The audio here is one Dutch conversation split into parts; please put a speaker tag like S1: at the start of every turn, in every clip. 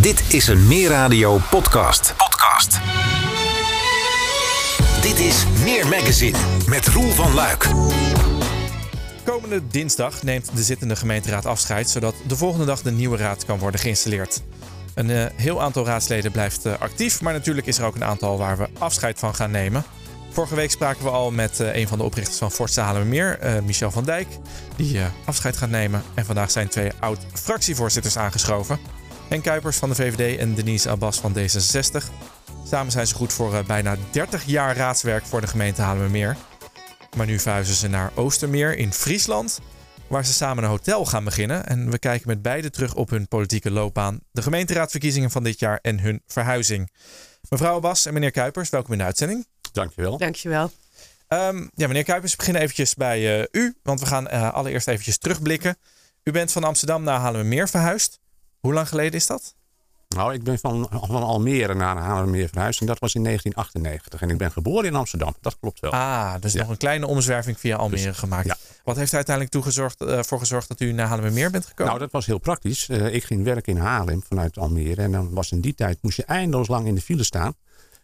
S1: Dit is een Meer Radio podcast. Podcast. Dit is Meer Magazine met Roel van Luik.
S2: Komende dinsdag neemt de zittende gemeenteraad afscheid, zodat de volgende dag de nieuwe raad kan worden geïnstalleerd. Een uh, heel aantal raadsleden blijft uh, actief, maar natuurlijk is er ook een aantal waar we afscheid van gaan nemen. Vorige week spraken we al met uh, een van de oprichters van Forza Haarlemmermeer, Michel van Dijk, die afscheid gaat nemen. En vandaag zijn twee oud-fractievoorzitters aangeschoven. Henk Kuipers van de VVD en Denise Abbas van D66. Samen zijn ze goed voor bijna 30 jaar raadswerk voor de gemeente Haarlemmermeer. Maar nu verhuizen ze naar Oostermeer in Friesland, waar ze samen een hotel gaan beginnen. En we kijken met beide terug op hun politieke loopbaan, de gemeenteraadverkiezingen van dit jaar en hun verhuizing. Mevrouw Bas en meneer Kuipers, welkom in de uitzending.
S3: Dankjewel.
S4: Dankjewel.
S2: Um, ja, meneer Kuipers, we beginnen eventjes bij uh, u, want we gaan uh, allereerst eventjes terugblikken. U bent van Amsterdam naar Haarlemmermeer verhuisd. Hoe lang geleden is dat?
S3: Nou, ik ben van, van Almere naar Haarlemmermeer verhuisd en dat was in 1998. En ik ben geboren in Amsterdam, dat klopt wel.
S2: Ah, dus ja. nog een kleine omzwerving via Almere dus, gemaakt. Ja. Wat heeft er uiteindelijk toe gezorgd, uh, voor gezorgd dat u naar Haarlemmermeer bent gekomen?
S3: Nou, dat was heel praktisch. Uh, ik ging werken in Haarlem vanuit Almere. En dan was in die tijd, moest je eindeloos lang in de file staan.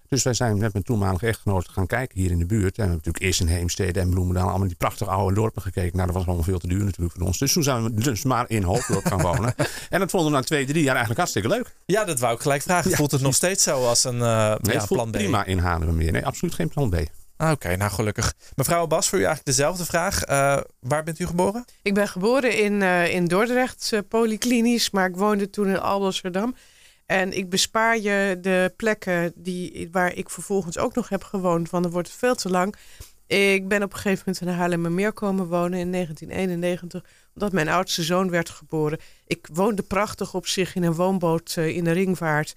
S3: Dus wij zijn met mijn toenmalige echtgenoot gaan kijken hier in de buurt. En we hebben natuurlijk eerst in Heemstede en Bloemendaal allemaal die prachtige oude dorpen gekeken. Nou, dat was allemaal veel te duur natuurlijk voor ons. Dus toen zijn we dus maar in Hoofddorp gaan wonen. en dat vonden we na twee, drie jaar eigenlijk hartstikke leuk.
S2: Ja, dat wou ik gelijk vragen. Ja, voelt het nog steeds zo als een uh,
S3: nee,
S2: ja, plan B?
S3: prima in Haarlemmermeer. Nee, absoluut geen plan B.
S2: Ah, Oké, okay, nou gelukkig. Mevrouw Bas, voor u eigenlijk dezelfde vraag. Uh, waar bent u geboren?
S4: Ik ben geboren in, uh, in Dordrecht, uh, polyklinisch, maar ik woonde toen in Alblasserdam. En ik bespaar je de plekken die, waar ik vervolgens ook nog heb gewoond, want dan wordt het veel te lang. Ik ben op een gegeven moment in Haarlemmermeer komen wonen in 1991, omdat mijn oudste zoon werd geboren. Ik woonde prachtig op zich in een woonboot in de ringvaart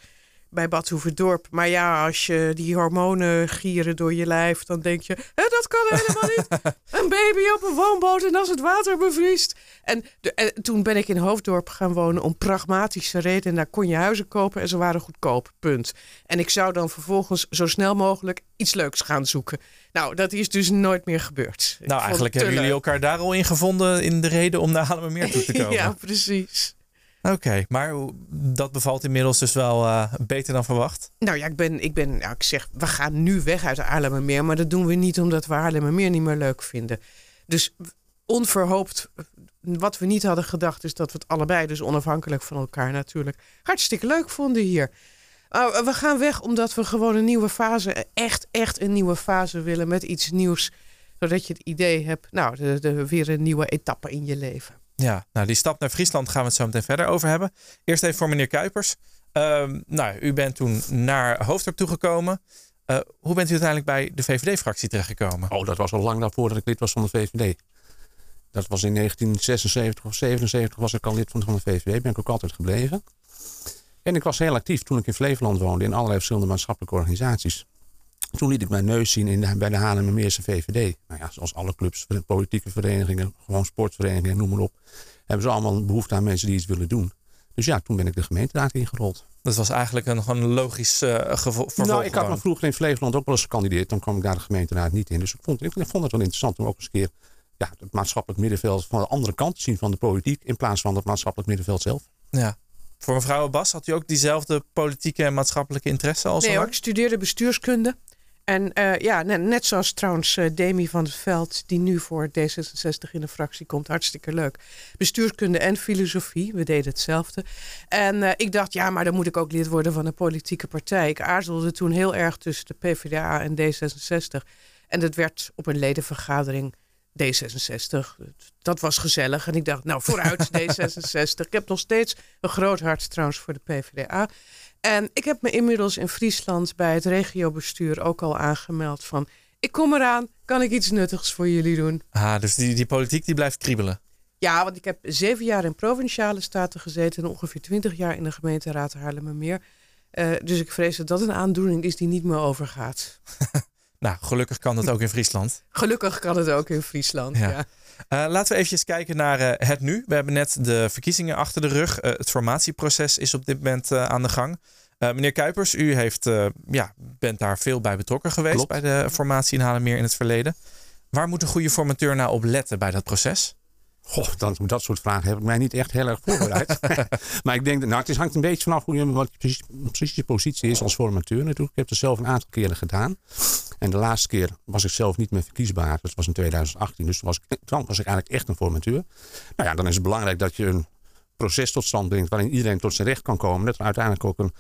S4: bij Bad Hoeverdorp. Maar ja, als je die hormonen gieren door je lijf, dan denk je, dat kan helemaal niet. Een baby op een woonboot en als het water bevriest. En, de, en, toen ben ik in Hoofddorp gaan wonen om pragmatische redenen. Daar kon je huizen kopen en ze waren goedkoop, punt. En ik zou dan vervolgens zo snel mogelijk iets leuks gaan zoeken. Nou, dat is dus nooit meer gebeurd.
S2: Nou, eigenlijk hebben jullie elkaar daar al in gevonden in de reden om naar Haarlemmermeer toe te komen.
S4: ja, precies.
S2: Oké, maar dat bevalt inmiddels dus wel uh, beter dan verwacht?
S4: Nou ja, ik ben, ik ben, ik zeg, we gaan nu weg uit Haarlemmermeer, maar dat doen we niet omdat we Haarlemmermeer niet meer leuk vinden. Dus onverhoopt, wat we niet hadden gedacht, is dat we het allebei, dus onafhankelijk van elkaar natuurlijk, hartstikke leuk vonden hier. Uh, we gaan weg omdat we gewoon een nieuwe fase, echt, echt een nieuwe fase willen met iets nieuws. Zodat je het idee hebt, nou, de, de, weer een nieuwe etappe in je leven.
S2: Ja, nou die stap naar Friesland gaan we het zo meteen verder over hebben. Eerst even voor meneer Kuipers. Uh, nou, u bent toen naar Hoofddorp toegekomen. Uh, hoe bent u uiteindelijk bij de VVD-fractie terechtgekomen?
S3: Oh, dat was al lang daarvoor dat ik lid was van de VVD. Dat was in 1976 of 77 was ik al lid van de VVD. Ben ik ook altijd gebleven. En ik was heel actief toen ik in Flevoland woonde in allerlei verschillende maatschappelijke organisaties. Toen liet ik mijn neus zien in de, bij de Haarlemmermeerse VVD. Nou ja, zoals alle clubs, politieke verenigingen, gewoon sportverenigingen, noem maar op. Hebben ze allemaal behoefte aan mensen die iets willen doen. Dus ja, toen ben ik de gemeenteraad ingerold.
S2: Dat was eigenlijk een, gewoon een logisch uh, vervolg.
S3: Nou, ik had me vroeger in Flevoland ook wel eens gekandideerd. Dan kwam ik daar de gemeenteraad niet in. Dus ik vond, ik vond het wel interessant om ook eens een keer ja, het maatschappelijk middenveld van de andere kant te zien van de politiek. In plaats van het maatschappelijk middenveld zelf.
S2: Ja. Voor mevrouw Bas had u ook diezelfde politieke en maatschappelijke interesse als
S4: Nee, ik studeerde bestuurskunde. En uh, ja, net, net, zoals trouwens uh, Demi van het Veld, die nu voor D66 in de fractie komt, hartstikke leuk. Bestuurskunde en filosofie, we deden hetzelfde. En uh, ik dacht, ja, maar dan moet ik ook lid worden van een politieke partij. Ik aarzelde toen heel erg tussen de PvdA en D66. En dat werd op een ledenvergadering D66. Dat was gezellig. En ik dacht, nou vooruit D66. Ik heb nog steeds een groot hart trouwens voor de PvdA. En ik heb me inmiddels in Friesland bij het regiobestuur ook al aangemeld van... ik kom eraan, kan ik iets nuttigs voor jullie doen?
S2: Ah, dus die, die politiek die blijft kriebelen?
S4: Ja, want ik heb zeven jaar in provinciale staten gezeten... en ongeveer twintig jaar in de gemeenteraad Haarlemmermeer. Uh, dus ik vrees dat dat een aandoening is die niet meer overgaat.
S2: nou, gelukkig kan dat ook in Friesland.
S4: gelukkig kan het ook in Friesland, ja. ja.
S2: Uh, laten we even kijken naar uh, het nu. We hebben net de verkiezingen achter de rug. Uh, het formatieproces is op dit moment aan de gang. meneer Kuipers, u heeft, ja, bent daar veel bij betrokken geweest
S3: Klopt.
S2: bij de formatie in Haarlemmeer in het verleden. Waar moet een goede formateur nou op letten bij dat proces?
S3: Goh, dan, dat soort vragen heb ik mij niet echt heel erg voorbereid. maar ik denk, nou, het is, hangt een beetje vanaf hoe je, wat precies, precies je positie is als formateur natuurlijk. Ik heb het zelf een aantal keren gedaan. En de laatste keer was ik zelf niet meer verkiesbaar. Dat was in 2018. Dus toen was, ik, toen was ik eigenlijk echt een formateur. Nou ja, dan is het belangrijk dat je een proces tot stand brengt waarin iedereen tot zijn recht kan komen. Dat er uiteindelijk ook een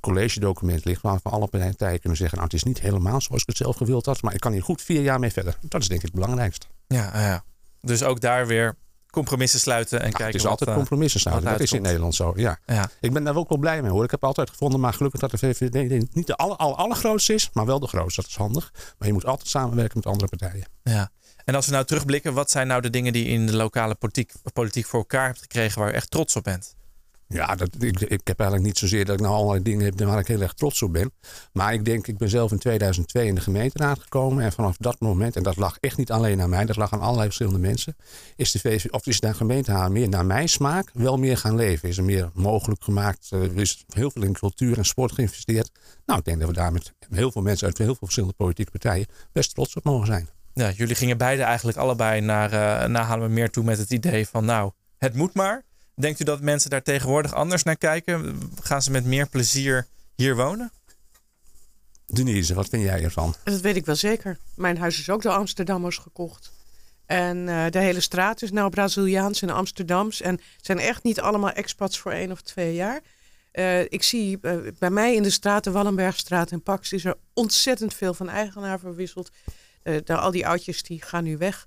S3: college document ligt waarvan alle partijen kunnen zeggen, nou het is niet helemaal zoals ik het zelf gewild had, maar ik kan hier goed vier jaar mee verder. Dat is denk ik het belangrijkste.
S2: Ja, ja. dus ook daar weer compromissen sluiten en kijken.
S3: Het is altijd
S2: uh,
S3: compromissen sluiten. Dat is in Nederland zo. Ja.
S2: ja.
S3: Ik ben daar ook wel blij mee hoor. Ik heb altijd gevonden, maar gelukkig dat de VVD niet de aller, aller, allergrootste is, maar wel de grootste. Dat is handig. Maar je moet altijd samenwerken met andere partijen.
S2: Ja. En als we nou terugblikken, wat zijn nou de dingen die je in de lokale politiek, politiek voor elkaar hebt gekregen waar je echt trots op bent?
S3: Ja, dat, ik, ik heb eigenlijk niet zozeer dat ik nou allerlei dingen heb waar ik heel erg trots op ben. Maar ik denk, ik ben zelf in 2002 in de gemeenteraad gekomen. En vanaf dat moment, en dat lag echt niet alleen aan mij, dat lag aan allerlei verschillende mensen. Is de, VV, of is de gemeente meer naar mijn smaak wel meer gaan leven. Is er meer mogelijk gemaakt. Er is heel veel in cultuur en sport geïnvesteerd. Nou, ik denk dat we daar met heel veel mensen uit heel veel verschillende politieke partijen best trots op mogen zijn.
S2: Ja, jullie gingen beide eigenlijk allebei naar, uh, naar Haarlemmermeer toe met het idee van nou, het moet maar. Denkt u dat mensen daar tegenwoordig anders naar kijken? Gaan ze met meer plezier hier wonen?
S3: Denise, wat vind jij ervan?
S4: Dat weet ik wel zeker. Mijn huis is ook door Amsterdammers gekocht. En uh, de hele straat is nou Braziliaans en Amsterdams. En het zijn echt niet allemaal expats voor één of twee jaar. Uh, ik zie uh, bij mij in de straat, de Wallenbergstraat en Pax, is er ontzettend veel van eigenaar verwisseld. De, al die oudjes die gaan nu weg.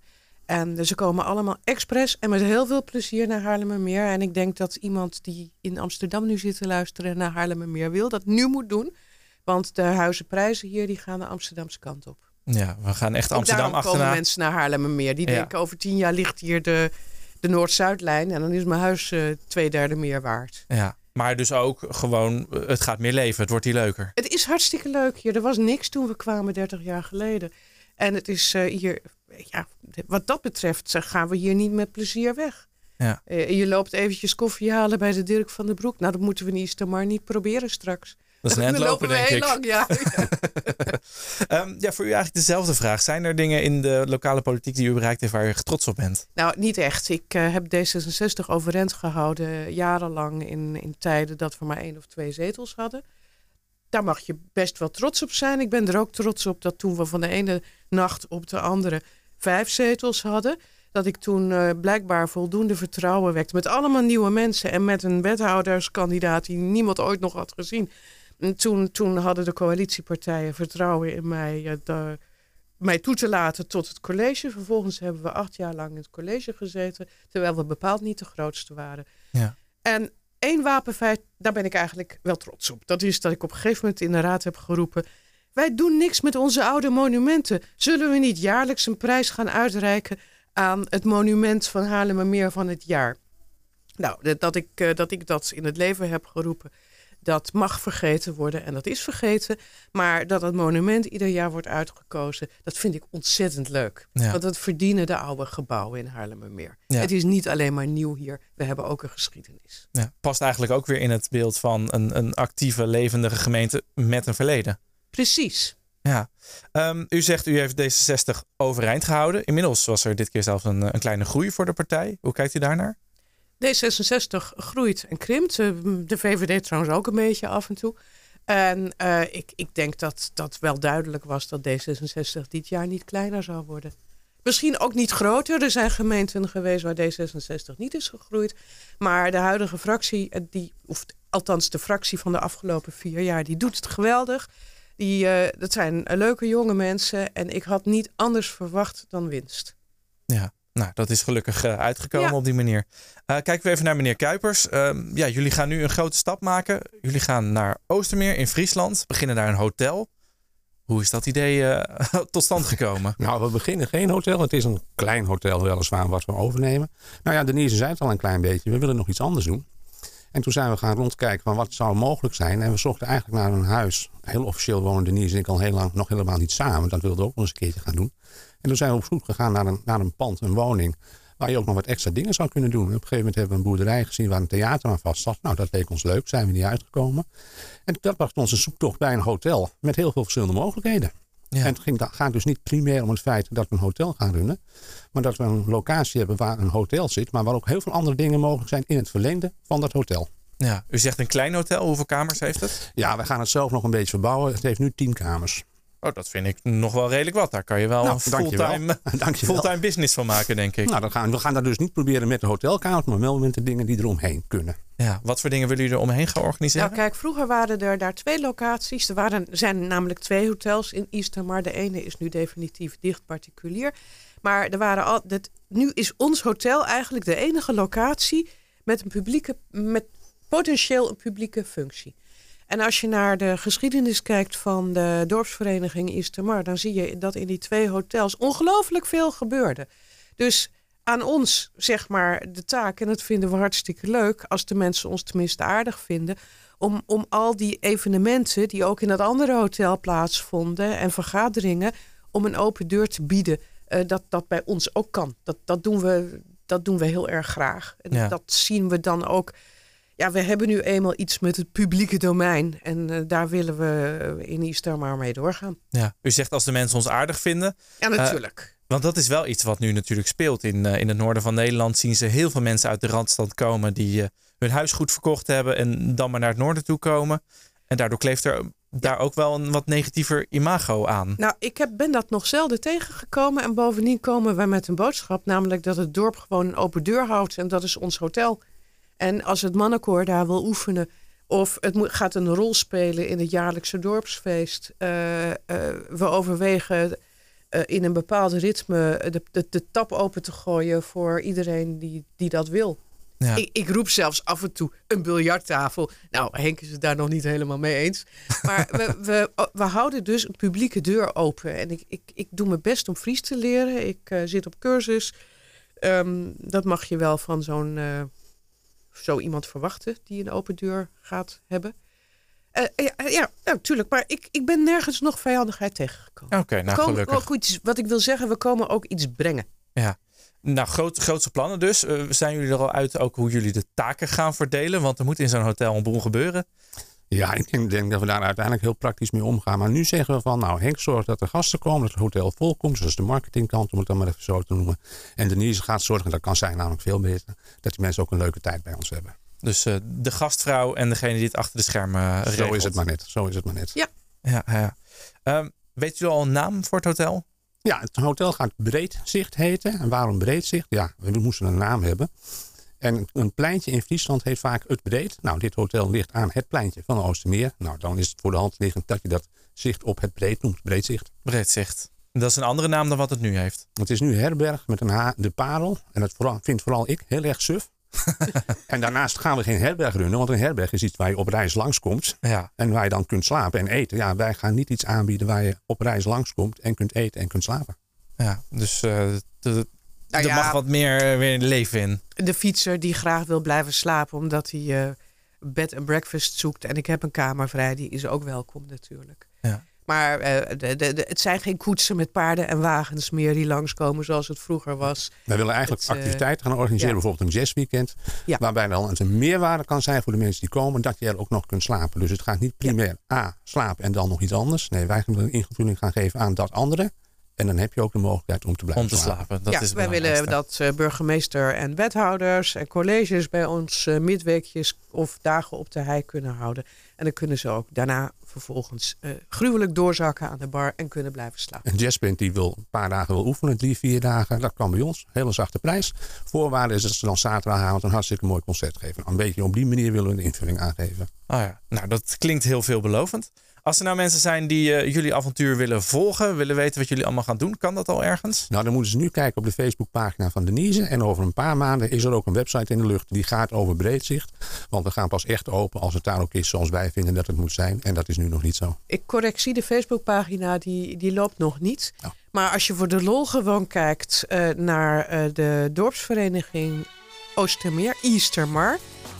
S4: En ze komen allemaal expres en met heel veel plezier naar Haarlemmermeer. En ik denk dat iemand die in Amsterdam nu zit te luisteren naar Haarlemmermeer wil, dat nu moet doen. Want de huizenprijzen hier die gaan de Amsterdamse kant op.
S2: Ja, we gaan echt Amsterdam achterna.
S4: komen mensen naar Haarlemmermeer. Die
S2: Ja.
S4: denken over tien jaar ligt hier de, de Noord-Zuidlijn. En dan is mijn huis eh, twee derde meer waard.
S2: Ja, maar dus ook gewoon, eh, het gaat meer leven. Het wordt hier leuker.
S4: Het is hartstikke leuk hier. Er was niks toen we kwamen 30 jaar geleden. En het is eh, hier, ja, wat dat betreft eh, gaan we hier niet met plezier weg.
S2: Ja.
S4: Eh, je loopt eventjes koffie halen bij de Dirk van den Broek. Nou, dat moeten we niet maar niet proberen straks.
S2: Dat is
S4: we
S2: denk
S4: heel
S2: ik.
S4: lang, ja.
S2: Ehm, ja, voor u eigenlijk dezelfde vraag. Zijn er dingen in de lokale politiek die u bereikt heeft waar u trots op bent?
S4: Nou, niet echt. Ik heb D66 overeind gehouden jarenlang in, in tijden dat we maar één of twee zetels hadden. Daar mag je best wel trots op zijn. Ik ben er ook trots op dat toen we van de ene nacht op de andere vijf zetels hadden, dat ik toen eh, blijkbaar voldoende vertrouwen wekte met allemaal nieuwe mensen en met een wethouderskandidaat die niemand ooit nog had gezien. En toen, toen hadden de coalitiepartijen vertrouwen in mij eh, de, mij toe te laten tot het college. Vervolgens hebben we acht jaar lang in het college gezeten, terwijl we bepaald niet de grootste waren.
S2: Ja.
S4: En één wapenfeit, daar ben ik eigenlijk wel trots op. Dat is dat ik op een gegeven moment in de raad heb geroepen. Wij doen niks met onze oude monumenten. Zullen we niet jaarlijks een prijs gaan uitreiken aan het monument van Haarlemmermeer van het jaar? Nou, dat- dat ik, eh, dat ik dat in het leven heb geroepen, dat mag vergeten worden en dat is vergeten. Maar dat het monument ieder jaar wordt uitgekozen, dat vind ik ontzettend leuk.
S2: Ja.
S4: Want dat verdienen de oude gebouwen in Haarlemmermeer.
S2: Ja.
S4: Het is niet alleen maar nieuw hier, we hebben ook een geschiedenis.
S2: Ja, past eigenlijk ook weer in het beeld van een, een actieve, levendige gemeente met een verleden.
S4: Precies.
S2: Ja. Ehm, u zegt u heeft D66 overeind gehouden. Inmiddels was er dit keer zelfs een, een kleine groei voor de partij. Hoe kijkt u daarnaar?
S4: D66 groeit en krimpt. Eh, De VVD trouwens ook een beetje af en toe. En eh, ik, ik denk dat dat wel duidelijk was dat D66 dit jaar niet kleiner zou worden. Misschien ook niet groter. Er zijn gemeenten geweest waar D66 niet is gegroeid. Maar de huidige fractie, eh, die, of althans de fractie van de afgelopen vier jaar, die doet het geweldig. Die, dat zijn leuke jonge mensen. En ik had niet anders verwacht dan winst.
S2: Ja, nou, dat is gelukkig eh, uitgekomen
S4: Ja.
S2: op die manier. Eh, kijken we even naar meneer Kuipers. Ehm, ja, jullie gaan nu een grote stap maken. Jullie gaan naar Oostermeer in Friesland, beginnen daar een hotel. Hoe is dat idee eh, tot stand gekomen?
S3: Nou, we beginnen geen hotel. Het is een klein hotel weliswaar wat we overnemen. Nou ja, Denise zei het al een klein beetje. We willen nog iets anders doen. En toen zijn we gaan rondkijken van wat zou mogelijk zijn. En we zochten eigenlijk naar een huis. Heel officieel wonen Denise en ik al heel lang nog helemaal niet samen. Dat wilden we ook nog eens een keertje gaan doen. En toen zijn we op zoek gegaan naar een, naar een pand, een woning. Waar je ook nog wat extra dingen zou kunnen doen. Op een gegeven moment hebben we een boerderij gezien waar een theater aan vast zat. Nou, dat leek ons leuk. Zijn we niet uitgekomen. En dat bracht ons een zoektocht bij een hotel. Met heel veel verschillende mogelijkheden. En het ging, gaat dus niet primair om het feit dat we een hotel gaan runnen. Maar dat we een locatie hebben waar een hotel zit. Maar waar ook heel veel andere dingen mogelijk zijn in het verlengde van dat hotel.
S2: Ja, u zegt een klein hotel. Hoeveel kamers heeft het?
S3: Ja, we gaan het zelf nog een beetje verbouwen. Het heeft nu tien kamers.
S2: Oh, dat vind ik nog wel redelijk wat. Daar kan je wel
S3: Nou,
S2: een fulltime,
S3: Dankjewel.
S2: fulltime business van maken, denk ik.
S3: Nou, dan gaan, we gaan dat dus niet proberen met de hotelkamers, maar wel met de dingen die eromheen kunnen.
S2: Ja, wat voor dingen willen jullie er omheen gaan organiseren?
S4: Nou, kijk, vroeger waren er daar twee locaties. Er waren, zijn namelijk twee hotels in Easter, maar de ene is nu definitief dicht particulier. Maar er waren al, dat, nu is ons hotel eigenlijk de enige locatie met een publieke, met potentieel een publieke functie. En als je naar de geschiedenis kijkt van de dorpsvereniging Eastermar, dan zie je dat in die twee hotels ongelooflijk veel gebeurde. Dus aan ons, zeg maar, de taak, en dat vinden we hartstikke leuk, als de mensen ons tenminste aardig vinden, om, om al die evenementen die ook in dat andere hotel plaatsvonden en vergaderingen, om een open deur te bieden, uh, dat dat bij ons ook kan. Dat, dat, doen, we, dat doen we heel erg graag. En
S2: Ja.
S4: dat zien we dan ook. Ja, we hebben nu eenmaal iets met het publieke domein. En eh, daar willen we eh, in Easter maar mee doorgaan.
S2: Ja, u zegt als de mensen ons aardig vinden.
S4: Ja, natuurlijk.
S2: Want dat is wel iets wat nu natuurlijk speelt. In, eh, in het noorden van Nederland zien ze heel veel mensen uit de Randstad komen die eh, hun huis goed verkocht hebben en dan maar naar het noorden toe komen. En daardoor kleeft er daar ook wel een wat negatiever imago aan.
S4: Nou, ik heb, ben dat nog zelden tegengekomen. En bovendien komen wij met een boodschap. Namelijk dat het dorp gewoon een open deur houdt. En dat is ons hotel. En als het mannenkoor daar wil oefenen. Of het gaat een rol spelen in het jaarlijkse dorpsfeest. eh, eh, we overwegen eh, in een bepaald ritme de, de, de tap open te gooien voor iedereen die, die dat wil.
S2: Ja.
S4: Ik, ik roep zelfs af en toe een biljarttafel. Nou, Henk is het daar nog niet helemaal mee eens. Maar we, we, we houden dus een publieke deur open. En ik, ik, ik doe mijn best om Fries te leren. Ik zit op cursus. Ehm, dat mag je wel van zo'n zo iemand verwachten die een open deur gaat hebben. Eh, ja, ja, natuurlijk. maar ik, ik ben nergens nog vijandigheid tegengekomen.
S2: Oké, nou
S4: komen
S2: gelukkig.
S4: ook iets, wat ik wil zeggen, we komen ook iets brengen.
S2: Ja. Nou, groot, grootste plannen dus. Eh, zijn jullie er al uit ook hoe jullie de taken gaan verdelen? Want er moet in zo'n hotel een boel gebeuren.
S3: Ja, ik denk, denk dat we daar uiteindelijk heel praktisch mee omgaan. Maar nu zeggen we van, nou Henk zorgt dat er gasten komen, dat het hotel vol komt. Dus dat is de marketingkant, om het dan maar even zo te noemen. En Denise gaat zorgen, dat kan zij namelijk veel beter, dat die mensen ook een leuke tijd bij ons hebben.
S2: Dus eh, de gastvrouw en degene die het achter de schermen eh,
S3: Zo
S2: regelt.
S3: is het maar net. Zo is het maar net.
S4: Ja.
S2: Ja, ja. Ehm, weet jullie al een naam voor het hotel?
S3: Ja, het hotel gaat Breedzicht heten. En waarom Breedzicht? Ja, we moesten een naam hebben. En een pleintje in Friesland heet vaak het Breed. Nou, dit hotel ligt aan het pleintje van de Oostermeer. Nou, dan is het voor de hand liggend dat je dat zicht op het Breed noemt. Breedzicht.
S2: Breedzicht. Dat is een andere naam dan wat het nu heeft.
S3: Het is nu herberg met een H, de Parel. En dat vooral, vind vooral ik heel erg suf. en daarnaast gaan we geen herberg runnen. Want een herberg is iets waar je op reis langskomt.
S2: Ja,
S3: En waar je dan kunt slapen en eten. Ja, wij gaan niet iets aanbieden waar je op reis langskomt. En kunt eten en kunt slapen.
S2: ja. dus eh, de-
S4: Nou
S2: er
S4: ja.
S2: mag wat meer eh, weer leven in.
S4: de fietser die graag wil blijven slapen omdat hij eh, bed en breakfast zoekt en ik heb een kamer vrij, die is ook welkom natuurlijk.
S2: Ja.
S4: Maar eh, de, de, de- het zijn geen koetsen met paarden en wagens meer die langskomen zoals het vroeger was.
S3: Wij willen eigenlijk
S4: Het,
S3: activiteiten gaan organiseren.
S4: ja.
S3: Bijvoorbeeld een jazzweekend.
S4: Ja.
S3: Waarbij dan een meerwaarde kan zijn voor de mensen die komen. Dat je er ook nog kunt slapen. Dus het gaat niet primair A, slapen en dan nog iets anders. Nee, wij gaan een invulling gaan geven aan dat andere. En dan heb je ook de mogelijkheid om te blijven
S2: Om te slapen. Dat
S4: ja,
S2: is
S4: wij willen dat eh, burgemeester en wethouders en colleges bij ons eh, midweekjes of dagen op de hei kunnen houden. En dan kunnen ze ook daarna vervolgens eh, gruwelijk doorzakken aan de bar en kunnen blijven slapen.
S3: Een jazzband die wil een paar dagen wil oefenen, drie, vier dagen, dat kan bij ons. Hele zachte prijs. Voorwaarde is dat ze dan zaterdagavond een hartstikke mooi concert geven. Een beetje op die manier willen we een invulling aangeven.
S2: Oh ja. Nou, dat klinkt heel veelbelovend. Als er nou mensen zijn die eh, jullie avontuur willen volgen, willen weten wat jullie allemaal gaan doen, kan dat al ergens?
S3: Nou, dan moeten ze nu kijken op de Facebookpagina van Denise. En over een paar maanden is er ook een website in de lucht die gaat over breedzicht. Want we gaan pas echt open als het daar ook is zoals wij vinden dat het moet zijn. En dat is nu nog niet zo.
S4: Ik correctie, de Facebookpagina die, die loopt nog niet.
S3: Oh.
S4: Maar als je voor de lol gewoon kijkt eh, naar eh, de dorpsvereniging Oostermeer, Eastermar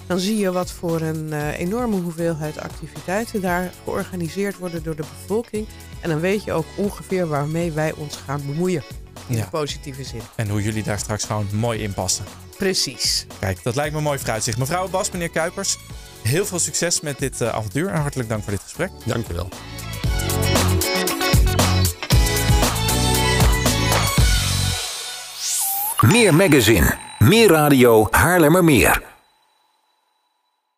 S4: dan zie je wat voor een eh, enorme hoeveelheid activiteiten daar georganiseerd worden door de bevolking. En dan weet je ook ongeveer waarmee wij ons gaan bemoeien. In de positieve zin.
S2: En hoe jullie daar straks gewoon mooi in passen.
S4: Precies.
S2: Kijk, dat lijkt me een mooi vooruitzicht. Mevrouw Bas, meneer Kuipers, heel veel succes met dit eh, avontuur en hartelijk dank voor dit gesprek.
S3: Dank je wel.
S1: Meer magazine, meer radio, Haarlemmermeer.